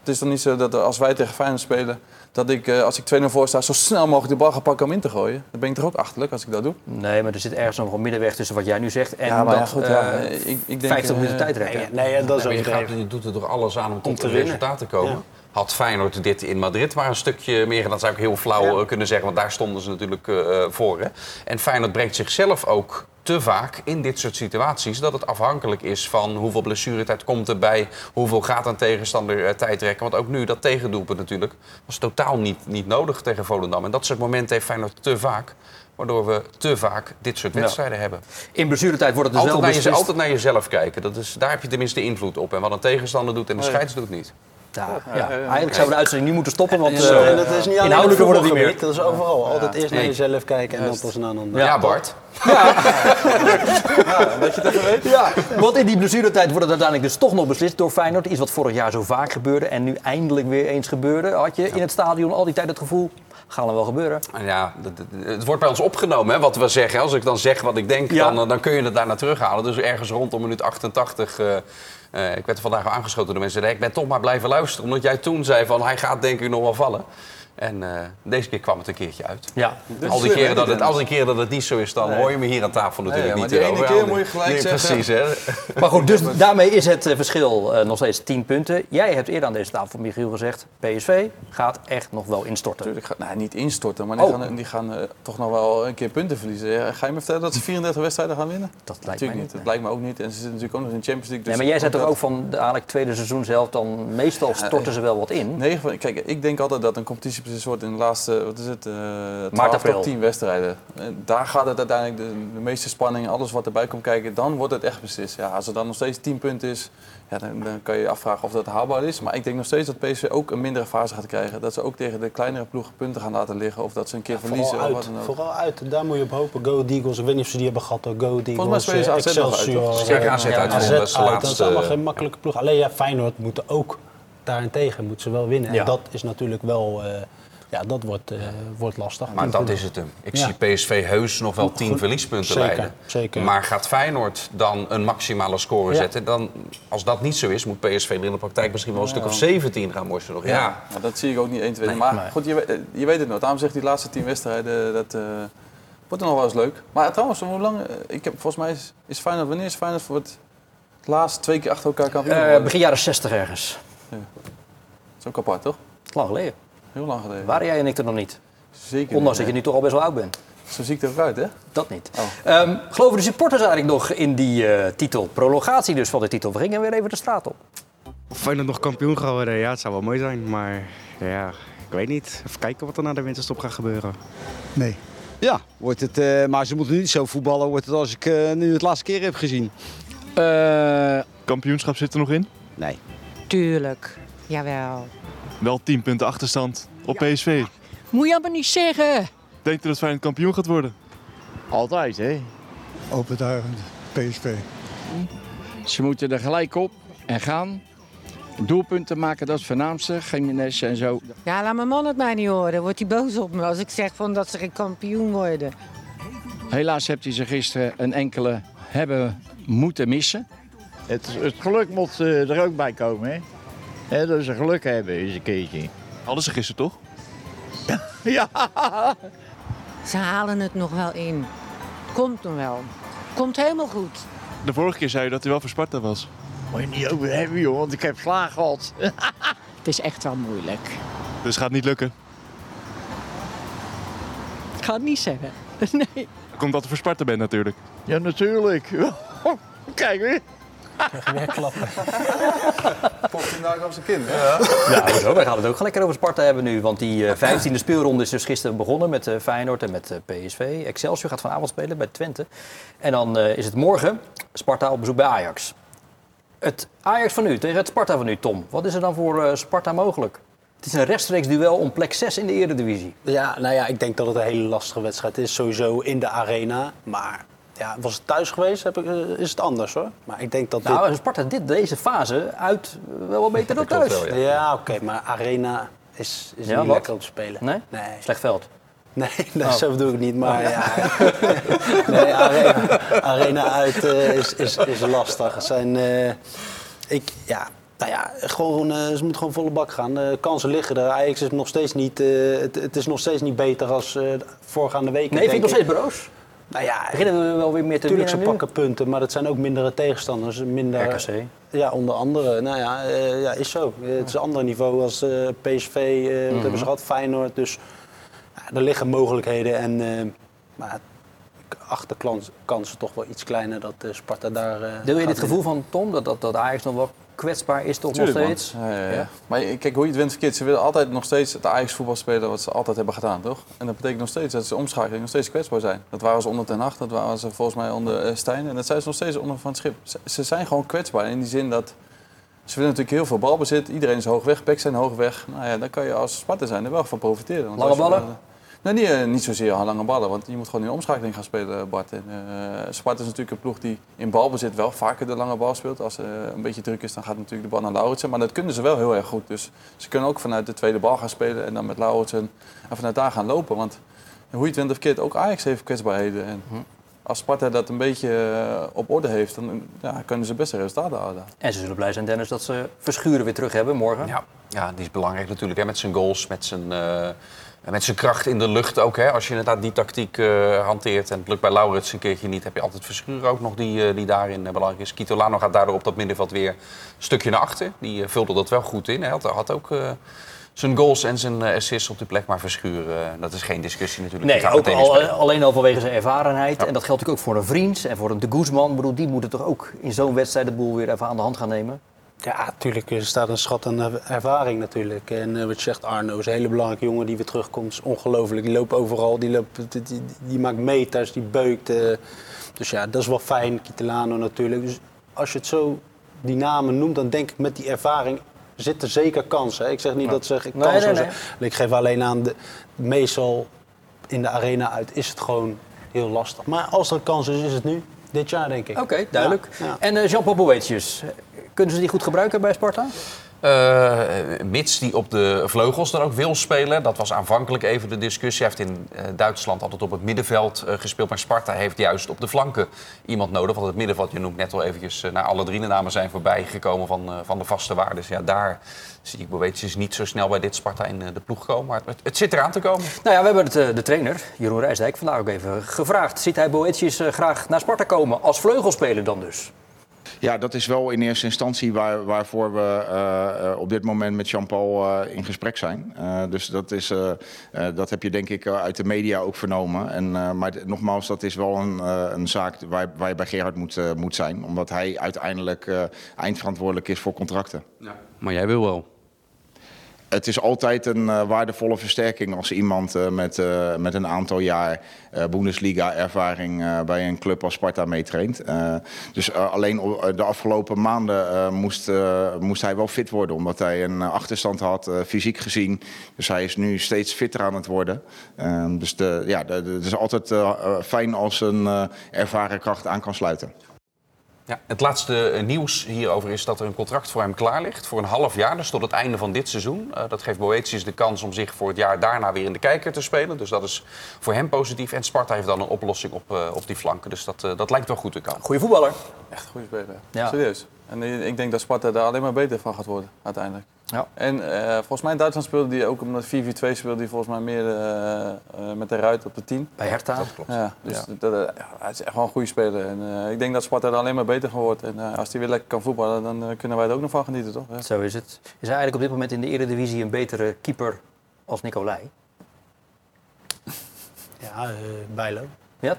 Het is dan niet zo dat als wij tegen Feyenoord spelen, dat ik, eh, als ik 2-0 voor sta, zo snel mogelijk de bal ga pakken om in te gooien. Dan ben ik toch ook achterlijk als ik dat doe? Nee, maar er zit ergens nog een middenweg tussen wat jij nu zegt en ja, maar dat goed, ja, eh, ik, ik denk... 50 minuten eh, tijd rekken. Nee, nee, dat is Nee, je, gaat, je doet er toch alles aan om tot een resultaat te komen. Had Feyenoord dit in Madrid maar een stukje meer, en dat zou ik heel flauw eh, kunnen zeggen, want daar stonden ze natuurlijk eh, voor. Hè. En Feyenoord brengt zichzelf ook te vaak in dit soort situaties dat het afhankelijk is van hoeveel blessuretijd komt erbij, hoeveel gaat een tegenstander tijd rekken. Want ook nu, dat tegendoelpunt natuurlijk, was totaal niet, niet nodig tegen Volendam. En dat soort momenten heeft Feyenoord te vaak, waardoor we te vaak dit soort Ja. wedstrijden hebben. In blessuretijd wordt het dus Altijd wel naar, je, altijd naar jezelf kijken. Dat is, daar heb je tenminste invloed op. En wat een tegenstander doet en de scheids doet niet. Ja, ja. Eigenlijk zouden we de uitzending nu moeten stoppen, want Ja, eh, en dat is niet inhoudelijker wordt het niet meer. Dat is overal. Altijd eerst naar Nee. jezelf kijken en dan pas naar een ander. Ja, Bart. dat je het even weet. Ja, want in die blessuretijd wordt het uiteindelijk dus toch nog beslist door Feyenoord. Iets wat vorig jaar zo vaak gebeurde en nu eindelijk weer eens gebeurde. Had je in het stadion al die tijd het gevoel, gaat er wel gebeuren. En Ja, dat- dat- het wordt bij ons opgenomen, hè, wat we zeggen. Als ik dan zeg wat ik denk, Ja. dan, dan kun je het daarna terughalen. Dus ergens rondom minuut 88... eh, eh, ik werd er vandaag aangeschoten door mensen. Ik ben toch maar blijven luisteren. Omdat jij toen zei van hij gaat denk ik nog wel vallen. En eh, deze keer kwam het een keertje uit. Ja, al, die keren dat het, al die keren dat het niet zo is, dan hoor je me hier aan tafel natuurlijk Nee, niet maar ene keer moet je gelijk nee, zeggen. Precies, hè. maar goed, dus daarmee is het eh, verschil eh, nog steeds 10 punten. Jij hebt eerder aan deze tafel, Michiel, gezegd, PSV gaat echt nog wel instorten. Natuurlijk, gaat- nou, niet instorten, maar die Oh. gaan, die gaan eh, toch nog wel een keer punten verliezen. Ja, Ga je me vertellen dat ze 34 wedstrijden gaan winnen? Dat lijkt mij Natuurlijk niet. niet. Dat lijkt me ook niet. En ze zitten natuurlijk ook nog in de Champions League. Nee, dus maar jij zei toch dat- ook van de eigenlijk tweede seizoen zelf, dan meestal storten ze wel wat in. Van, kijk, ik denk altijd dat een competitie principe een soort in de laatste, wat is het, eh 12 april. tot 10 wedstrijden. En daar gaat het uiteindelijk, de, de meeste spanning, alles wat erbij komt kijken, dan wordt het echt beslist. Ja, als het dan nog steeds 10 punten is, ja, dan, dan kan je je afvragen of dat haalbaar is. Maar ik denk nog steeds dat PSV ook een mindere fase gaat krijgen. Dat ze ook tegen de kleinere ploegen punten gaan laten liggen. Of dat ze een keer verliezen. Vooral Of uit, wat dan ook. vooral uit, daar moet je op hopen. Go Eagles, ik weet niet of ze die hebben gehad. Go Eagles, Volgens mij spelen ze eh, AZ nog uit? Zeker AZ eh, uit, AZ dat is de uit. Dat is laatste- allemaal geen makkelijke ploeg. Alleen ja, Feyenoord moeten ook daarentegen moeten ze wel winnen. Ja. En dat is natuurlijk wel, eh, ja, dat wordt, eh, wordt lastig. Maar dat is het hem. Ik Ja. zie PSV heus nog wel 10 Goed. verliespunten Zeker, leiden. zeker. Maar gaat Feyenoord dan een maximale score Ja. zetten? Dan, als dat niet zo is, moet PSV er in de praktijk misschien wel een stuk of 17 gaan worstelen. nog. Ja. Maar dat zie ik ook niet 1, 2. Nee, maar nee. goed, je, weet- je weet het nog. Daarom zegt die laatste 10 wedstrijden, dat eh, wordt er nog wel eens leuk. Maar trouwens, hoe lang, eh, ik heb, volgens mij is, is Feyenoord, wanneer is Feyenoord voor het laatst twee keer achter elkaar kampioen Eh, geworden? begin jaren 60 ergens. Dat is ook apart, toch? Lang geleden. Heel lang geleden. Waren jij en ik er nog niet? Zeker Ondanks dat je nu toch al best wel oud bent. Zo zie ik er ook uit, hè? Dat niet. Oh. Ehm, geloven de supporters eigenlijk nog in die eh, titel? Prolongatie dus van de titel. We gingen weer even de straat op. Of Feyenoord nog kampioen gaat worden, ja, het zou wel mooi zijn. Maar ja, ik weet niet. Even kijken wat er na de winterstop gaat gebeuren. Nee. Ja, wordt het, eh, maar ze moeten niet zo voetballen wordt het als ik eh, nu het laatste keer heb gezien. Kampioenschap zit er nog in. Nee. Tuurlijk, jawel. Wel 10 punten achterstand op PSV. Moet je allemaal niet zeggen. Denkt u dat Feyenoord kampioen gaat worden? Altijd, hè? Overtuigend, PSV. Ze moeten er gelijk op en gaan. Doelpunten maken, dat is het voornaamste. Jiménez en zo. Ja, laat mijn man het mij niet horen. Wordt hij boos op me als ik zeg van dat ze geen kampioen worden. Helaas heeft hij ze gisteren een enkele hebben moeten missen. Het, het geluk moet eh, er ook bij komen, hè? Hè, dat ze geluk hebben eens een keertje. Hadden ze gisteren toch? ja. Ze halen het nog wel in. Komt nog wel. Komt helemaal goed. De vorige keer zei u dat hij wel voor Sparta was. Moet je niet over hebben, joh, want ik heb slaag gehad. Het is echt wel moeilijk. Dus gaat niet lukken. Ik ga het niet zeggen. Nee. Komt dat u voor Sparta bent natuurlijk. ja, natuurlijk. Kijk weer. Weer klappen. Hij daar op zijn kin, hè? Ja, hoezo? wij gaan het ook gelijk over Sparta hebben nu. Want die eh, vijftiende speelronde is dus gisteren begonnen met eh, Feyenoord en met eh, PSV. Excelsior gaat vanavond spelen bij Twente. En dan eh, is het morgen Sparta op bezoek bij Ajax. Het Ajax van nu tegen het Sparta van nu, Tom. Wat is er dan voor eh, Sparta mogelijk? Het is een rechtstreeks duel om plek 6 in de Eredivisie. Ja, nou ja, ik denk dat het een hele lastige wedstrijd is. Sowieso in de arena. Maar ja, was het thuis geweest, heb ik, eh, is het anders hoor. Maar ik denk dat dit... Nou, Sparta dit, deze fase uit eh, wel wat beter dan Dat thuis. wel, ja, oké, maar arena is, is Ja, niet wat? lekker om te spelen. Nee? Nee. Slecht veld. Nee, nee Oh. zo bedoel ik niet. Maar ja. nee, arena, arena uit eh, is, is, is lastig. Het zijn, eh, ik, ja, nou ja, gewoon, eh, ze moeten gewoon volle bak gaan. De kansen liggen er. Ajax is nog steeds niet, eh, het, het is nog steeds niet beter als eh, de voorgaande weken. Nee, vind ik nog steeds broos. Nou ja, Beginnen we wel weer meer te Tuurlijk, ze nu? pakken punten, maar dat zijn ook mindere tegenstanders. Minder, RKC. Ja, onder andere. Nou ja, eh, ja is zo. Eh, het is een ander niveau als eh, PSV. eh, Wat Mhm. hebben ze gehad? Feyenoord. Dus ja, er liggen mogelijkheden. En eh, maar ik acht de klans- kansen toch wel iets kleiner dat Sparta daar... eh, Deel je dit gevoel van Tom, dat, dat, dat Ajax nog wel kwetsbaar is toch Tuurlijk, nog steeds? Ja, ja, ja. Maar kijk, hoe je het wint verkeerd. Ze willen altijd nog steeds het Ajax voetbal spelen wat ze altijd hebben gedaan, toch? En dat betekent nog steeds dat ze omschakeling nog steeds kwetsbaar zijn. Dat waren ze onder Ten Hag, dat waren ze volgens mij onder eh, Stijn. En dat zijn ze nog steeds onder Van het Schip. Ze, ze zijn gewoon kwetsbaar in die zin dat... Ze willen natuurlijk heel veel balbezit. Iedereen is hoog weg, backs zijn hoog weg. Nou ja, dan kan je als Sparta zijn er wel van profiteren. Want Lange ballen? Nee, niet, eh, niet zozeer lange ballen, want je moet gewoon in de omschakeling gaan spelen, Bart. En, eh, Sparta is natuurlijk een ploeg die in balbezit wel vaker de lange bal speelt. Als er een beetje druk is, dan gaat natuurlijk de bal naar Lauritsen. Maar dat kunnen ze wel heel erg goed. Dus ze kunnen ook vanuit de tweede bal gaan spelen en dan met Lauritsen en vanuit daar gaan lopen. Want hoe je het wint of verkeerd, ook Ajax heeft kwetsbaarheden. En als Sparta dat een beetje eh, op orde heeft, dan ja, kunnen ze best resultaten halen. En ze zullen blij zijn, Dennis, dat ze Verschuren weer terug hebben morgen. Ja, ja, die is belangrijk natuurlijk. Hè, met zijn goals, met zijn, met zijn kracht in de lucht ook. Hè. Als je inderdaad die tactiek eh, hanteert en het lukt bij Laurits een keertje niet... heb je altijd Verschuren ook nog die, eh, die daarin eh, belangrijk is. Kitolano gaat daardoor op dat middenveld weer een stukje naar achter. Die vulde dat wel goed in. Hij had, had ook zijn goals en zijn assists op die plek. Maar Verschuren, dat is geen discussie natuurlijk. Nee, ook al, alleen al vanwege zijn ervarenheid. En dat geldt natuurlijk ook voor een vriend en voor een de Guzman. Ik bedoel, die moeten toch ook in zo'n wedstrijd de boel weer even aan de hand gaan nemen. Ja, natuurlijk er staat een schat aan er- ervaring natuurlijk. En eh, wat je zegt, Arno is een hele belangrijke jongen die weer terugkomt. Is ongelooflijk. Die loopt overal, die, loopt, die, die, die maakt meters, die beukt. eh. dus ja, dat is wel fijn. Kitelano natuurlijk. Dus als je het zo, die namen noemt, dan denk ik met die ervaring zitten zeker kansen. hè. Ik zeg niet dat ze Nee, kansen nee. Ik geef alleen aan, de, meestal in de arena uit is het gewoon heel lastig. Maar als er kans is, is het nu. Dit jaar denk ik. Oké, duidelijk. Ja, ja. En eh, Jean-Paul Boetius, kunnen ze die goed gebruiken bij Sparta? Eh, mits die op de vleugels dan ook wil spelen. Dat was aanvankelijk even de discussie. Hij heeft in eh, Duitsland altijd op het middenveld eh, gespeeld. Maar Sparta heeft juist op de flanken iemand nodig. Want het middenveld, je noemt net al eventjes... nou, alle drie de namen zijn voorbij gekomen van, van de vaste waarden. Dus ja, daar zie ik Boetius niet zo snel bij dit Sparta in de ploeg komen. Maar het, het zit eraan te komen. Nou ja, we hebben het, de trainer, Jeroen Rijsdijk, vandaag ook even gevraagd. Ziet hij Boetius eh, graag naar Sparta komen als vleugelspeler dan dus? Ja, dat is wel in eerste instantie waar, waarvoor we eh, eh, op dit moment met Jean-Paul eh, in gesprek zijn. Dus dat, is, dat heb je denk ik uit de media ook vernomen. En, maar nogmaals, dat is wel een, een zaak waar, waar je bij Gerard moet, moet zijn. Omdat hij uiteindelijk eindverantwoordelijk is voor contracten. Maar jij wil wel. Het is altijd een eh, waardevolle versterking als iemand eh, met, eh, met een aantal jaar Bundesliga-ervaring bij een club als Sparta meetraint. Dus alleen de afgelopen maanden moest, moest hij wel fit worden, omdat hij een achterstand had, fysiek gezien. Dus hij is nu steeds fitter aan het worden. Dus de, ja, het is altijd fijn als een ervaren kracht aan kan sluiten. Ja, het laatste eh, nieuws hierover is dat er een contract voor hem klaar ligt. Voor een half jaar, dus tot het einde van dit seizoen. Eh, dat geeft Boetius de kans om zich voor het jaar daarna weer in de kijker te spelen. Dus dat is voor hem positief. En Sparta heeft dan een oplossing op, eh, op die flanken. Dus dat, dat lijkt wel goed te komen. Goeie voetballer. Echt een goede speler. Ja. Serieus. En ik denk dat Sparta daar alleen maar beter van gaat worden, uiteindelijk. Ja. En eh, volgens mij in Duitsland speelde hij ook omdat 4-4-2 speelde hij volgens mij meer eh, eh, met de ruit op de 10. Bij Hertha. Dat klopt. Ja, dus Ja. Dat, hij is echt wel een goede speler. En, eh, ik denk dat Sparta er alleen maar beter van wordt. En eh, als hij weer lekker kan voetballen, dan kunnen wij er ook nog van genieten, toch? Ja. Zo is het. Is hij eigenlijk op dit moment in de Eredivisie een betere keeper als Nicolai? Ja, eh Bijlo. Ja?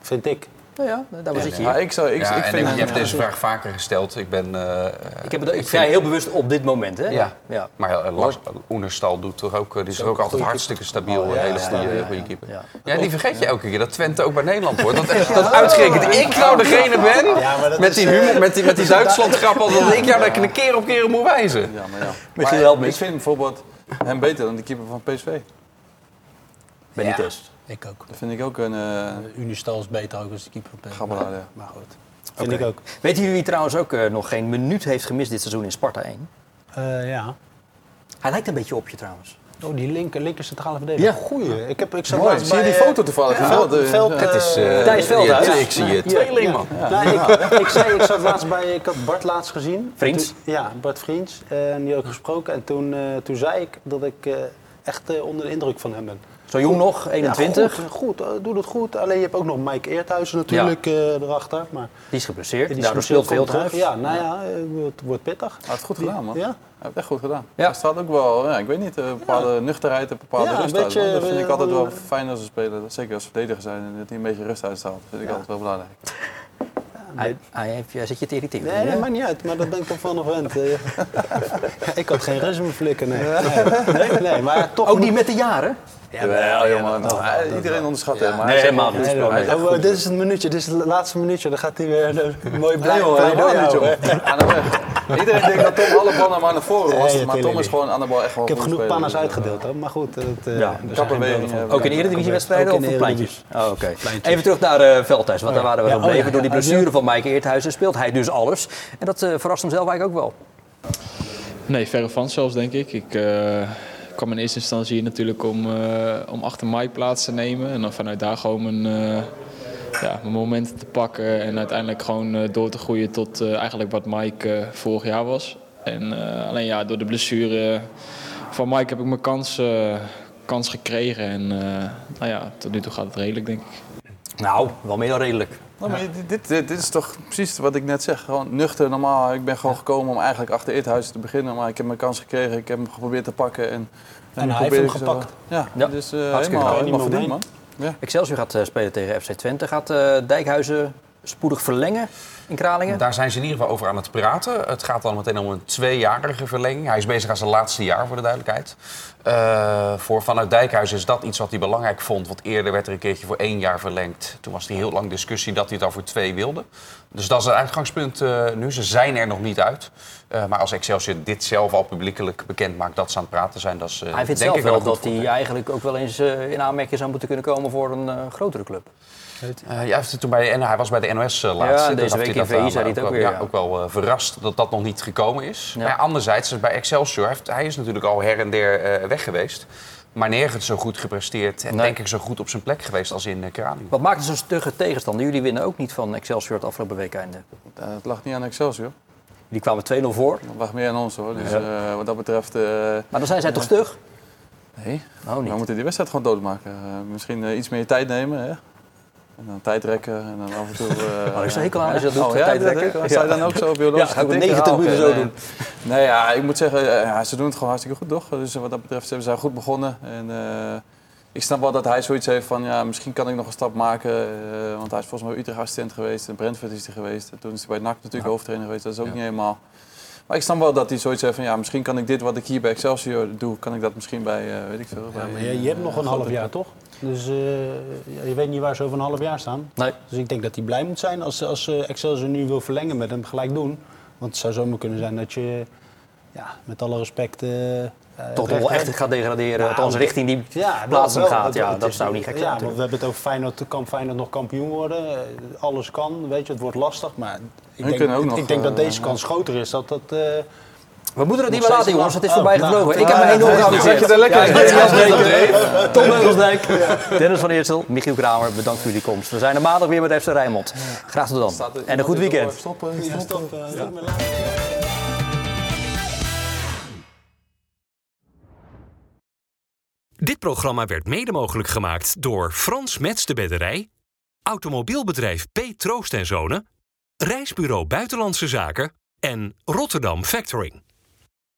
Vind ik. Nou ja, daar zit je Ja, hier. ik, zou, ik, Ja, ik en vind ik hem- heb deze vraag vaker gesteld. Ik ben... eh, Ik, heb het, ik vind- zei heel bewust op dit moment, hè? Ja. ja. Maar uh, Oenerstal doet toch ook, eh, die is toch ook altijd hartstikke stabiel. Oh, hele ja, goede, goede ja. keeper. Ja. Ja. die vergeet je elke keer dat Twente ook bij Nederland wordt. Dat, dat uitgerekend ik nou degene ben Ja, maar dat met is, die, humor, met die, met die Duitsland grap. Dat ik jou daar een keer op keer moet wijzen. Ja, maar ja. Misschien Maar wel ik vind bijvoorbeeld hem beter dan de keeper van PSV. Benitez. Ik ook. Dat vind ik ook een... eh Unistal is beter ook als de keeper. op Gabbelaar, ja. Maar goed. Vind Oké. ik ook. Weten jullie wie trouwens ook eh, nog geen minuut heeft gemist dit seizoen in Sparta 1? Eh, ja. Hij lijkt een beetje op je trouwens. Oh, die linker, linker centrale verdediger. Ja. Goeie. Ik, heb, ik zat Mooi. Zie je die eh, foto toevallig? Ja, veld, de- veld, Het is, eh, Thijs Veldhuis. ja, Ik zie je tweeling, man. Nou, ik, ik zei, ik zat laatst bij, ik had Bart laatst gezien. Vriends? Ja, Bart Vriends. eh, En die ook gesproken. En toen, eh, toen zei ik dat ik eh, echt eh, onder de indruk van hem ben. Zo jong nog, 21. Ja, goed, goed, eh, doe dat goed. Alleen je hebt ook nog Mike Eerthuizen natuurlijk eh, erachter. Maar Die is geblesseerd. die is Daardoor speelt veel terug. terug. Ja, nou ja, eh, het wordt pittig. Hij het goed gedaan, man. Ja? Hij heeft het echt goed gedaan. Ja. Er staat ook wel, ja, ik weet niet, een bepaalde nuchterheid, een bepaalde rust uit. beetje. Dat vind ik eh, altijd wel eh, fijn als een speler, zeker als verdediger zijn, en dat hij een beetje rust uitstraalt. Dat vind ik altijd wel belangrijk. Hij, hij, heeft, hij zit je te irriteren. Nee, dat maakt niet uit, maar dat ben ik toch van eh. Ja, ik had geen rust mijn flikken, nee. nee. nee, nee, maar toch Ook niet met de jaren? Ja, Jawel, jongen. Nou, iedereen onderschat hem. maar Nee, helemaal niet. Nee, Oh, goed. dit is het minuutje, dit is het laatste minuutje. Dan gaat hij weer een mooi blij niet. Aan de weg. Iedereen denkt dat Tom alle pannen maar naar voren was, Nee, maar Tom is gewoon aan de bal echt wel Ik heb genoeg panna's uitgedeeld, hoor. maar goed. Dat, eh, Ja, Ook in Eredivisiewedstrijden Ook of in op de pleintjes? Oh, oké. Pleintjes. Even terug naar eh Veldhuis, want daar waren we oh ja, gebleven. Door die blessure van Mike Eerthuizen speelt hij dus alles. En dat eh, verrast hem zelf eigenlijk ook wel. Nee, verre van zelfs, denk ik. Ik eh, kwam in eerste instantie natuurlijk om, eh, om achter Mike plaats te nemen. En dan vanuit daar gewoon mijn, eh, ja, momenten te pakken. En uiteindelijk gewoon eh, door te groeien tot eigenlijk wat Mike vorig jaar was. En alleen ja, door de blessure van Mike heb ik mijn kans, kans gekregen. En nou ja, tot nu toe gaat het redelijk, denk ik. Nou, wel meer dan redelijk. Nou, maar dit, dit, dit, is toch precies wat ik net zeg. Gewoon nuchter, normaal. Ik ben gewoon gekomen om eigenlijk achter Eerthuizen te beginnen. Maar ik heb mijn kans gekregen. Ik heb hem geprobeerd te pakken. En, hij nu heeft hem zo- gepakt. Ja, Ja, dus eh, hartstikke helemaal, helemaal Niet verdiend, meer man. Ja. Excelsior gaat eh, spelen tegen FC Twente. Gaat eh, Dijkhuizen spoedig verlengen in Kralingen? Daar zijn ze in ieder geval over aan het praten. Het gaat dan meteen om een tweejarige verlenging. Hij is bezig aan zijn laatste jaar, voor de duidelijkheid. Uh, voor Vanuit Dijkhuizen is dat iets wat hij belangrijk vond. Want eerder werd er een keertje voor één jaar verlengd. Toen was er heel lang discussie dat hij het al voor twee wilde. Dus dat is het uitgangspunt uh, nu. Ze zijn er nog niet uit. Uh, maar als Excelsior dit zelf al publiekelijk bekend maakt dat ze aan het praten zijn, dat is Hij vindt denk zelf ik wel wel dat hij eigenlijk ook wel eens in aanmerking zou moeten kunnen komen voor een grotere club. Uh, ja, toen bij de, hij was bij de NOS uh, laatst. Ja, deze week in VI zei hij het ook weer. Ja, ook wel uh, verrast dat dat nog niet gekomen is. Ja. Maar anderzijds, bij Excelsior, heeft, hij is natuurlijk al her en der weg geweest. Maar nergens zo goed gepresteerd en nee. denk ik zo goed op zijn plek geweest als in uh, Kralingen. Wat maakt het zo'n stugge tegenstander? Jullie winnen ook niet van Excelsior het afgelopen weekende. het lag niet aan Excelsior. Die kwamen 2-0 voor. Dat lag meer aan ons hoor. Dus ja. wat dat betreft... maar dan zijn zij toch stug? Nee, oh, niet. we moeten die wedstrijd gewoon doodmaken. misschien iets meer tijd nemen. Hè? En dan tijdrekken en dan af en toe... Uh, oh, is er hekel aan als je dat doet, oh, ja, tijdrekken? Dat, Zou je dan ook zo biologisch Ja, we 90 minuten zo doen. Nee, ja, ik moet zeggen, ja, ze doen het gewoon hartstikke goed, toch? Dus wat dat betreft, ze zijn goed begonnen. En uh, ik snap wel dat hij zoiets heeft van, ja, misschien kan ik nog een stap maken. Uh, want hij is volgens mij Utrecht assistent geweest. En Brentford is hij geweest. En toen is hij bij NAC natuurlijk ja. hoofdtrainer geweest. Dat is ook ja. niet helemaal... Maar ik snap wel dat hij zoiets heeft van, ja, misschien kan ik dit wat ik hier bij Excelsior doe, kan ik dat misschien bij, uh, weet ik veel. Ja, bij, maar je, je hebt nog een half jaar, toch? Dus uh, je weet niet waar ze over een half jaar staan. Nee. Dus ik denk dat hij blij moet zijn als, als Excelsior nu wil verlengen met hem gelijk doen. Want het zou zomaar kunnen zijn dat je, ja, met alle respect... Uh, Toch nog wel echt gaat degraderen, althans richting die ja, wel, gaat. Het, ja, het dat is, zou niet gek zijn. Ja, want we hebben het over Feyenoord, kan Feyenoord nog kampioen worden? Alles kan, weet je, het wordt lastig. Maar ik We denk, ook ik, nog, ik denk dat deze kans groter is. Dat dat... We moeten het niet meer laten, jongens. Het is oh, voorbij nou, gevlogen. Ik heb me enorm geamuseerd. zat je er lekker in. Tom Beugelsdijk, Dennis van Eersel, Michiel Kramer. Bedankt voor jullie komst. We zijn er maandag weer met FC Rijnmond. Graag tot dan. En een goed weekend. Stoppen, stoppen. Dit programma werd mede mogelijk gemaakt door Frans Mets de Bedderij, Automobielbedrijf P. Troost en Zonen, Reisbureau Buitenlandse Zaken en Rotterdam Factoring.